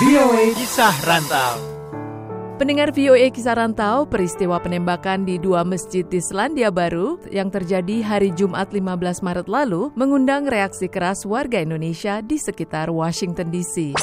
VOA Kisah Rantau Pendengar VOA Kisah Rantau, peristiwa penembakan di dua masjid di Selandia Baru yang terjadi hari Jumat 15 Maret lalu mengundang reaksi keras warga Indonesia di sekitar Washington DC.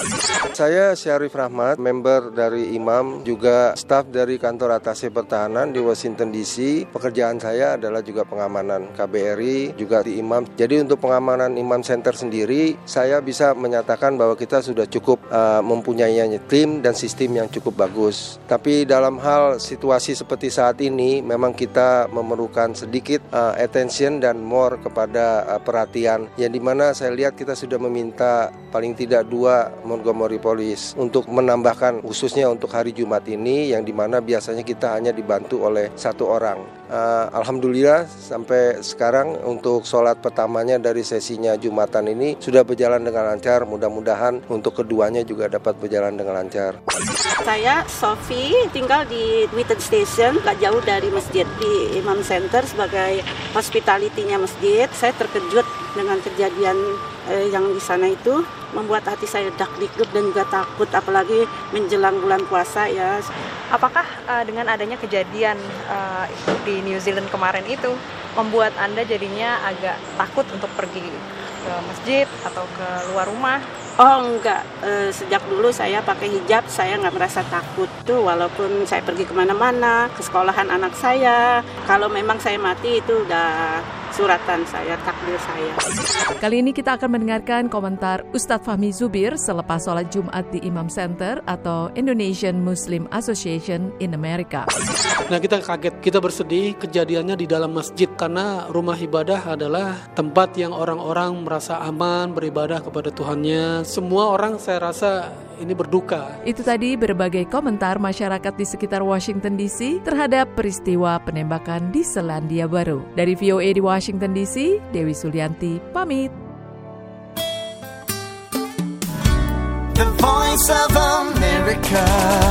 Saya Syarif Rahmat, member dari Imam, juga staf dari kantor atase pertahanan di Washington DC. Pekerjaan saya adalah juga pengamanan KBRI, juga di Imam. Jadi untuk pengamanan Imam Center sendiri, saya bisa menyatakan bahwa kita sudah cukup uh, mempunyai tim dan sistem yang cukup bagus. Tapi dalam hal situasi seperti saat ini memang kita memerlukan sedikit uh, attention dan more kepada uh, perhatian. Yang di mana saya lihat kita sudah meminta paling tidak dua Montgomery Police untuk menambahkan khususnya untuk hari Jumat ini yang di mana biasanya kita hanya dibantu oleh satu orang. Uh, Alhamdulillah sampai sekarang untuk sholat pertamanya dari sesinya Jumatan ini sudah berjalan dengan lancar. Mudah-mudahan untuk keduanya juga dapat berjalan dengan lancar. Saya Sofi, tinggal di Witten Station, gak jauh dari masjid di Imam Center sebagai hospitality-nya masjid. Saya terkejut dengan kejadian eh, yang di sana itu membuat hati saya dak dikduk dan juga takut apalagi menjelang bulan puasa ya. Apakah uh, dengan adanya kejadian uh, di New Zealand kemarin itu membuat Anda jadinya agak takut untuk pergi ke masjid atau ke luar rumah Oh enggak, e, sejak dulu saya pakai hijab, saya nggak merasa takut tuh walaupun saya pergi ke mana-mana, ke sekolahan anak saya. Kalau memang saya mati itu udah suratan saya, takdir saya. Kali ini kita akan mendengarkan komentar Ustadz Fahmi Zubir selepas sholat Jumat di Imam Center atau Indonesian Muslim Association in America. Nah kita kaget, kita bersedih kejadiannya di dalam masjid karena rumah ibadah adalah tempat yang orang-orang merasa aman beribadah kepada Tuhannya. Semua orang saya rasa ini berduka. Itu tadi berbagai komentar masyarakat di sekitar Washington DC terhadap peristiwa penembakan di Selandia Baru. Dari VOA di Washington DC, Dewi Sulianti pamit. The Voice of America.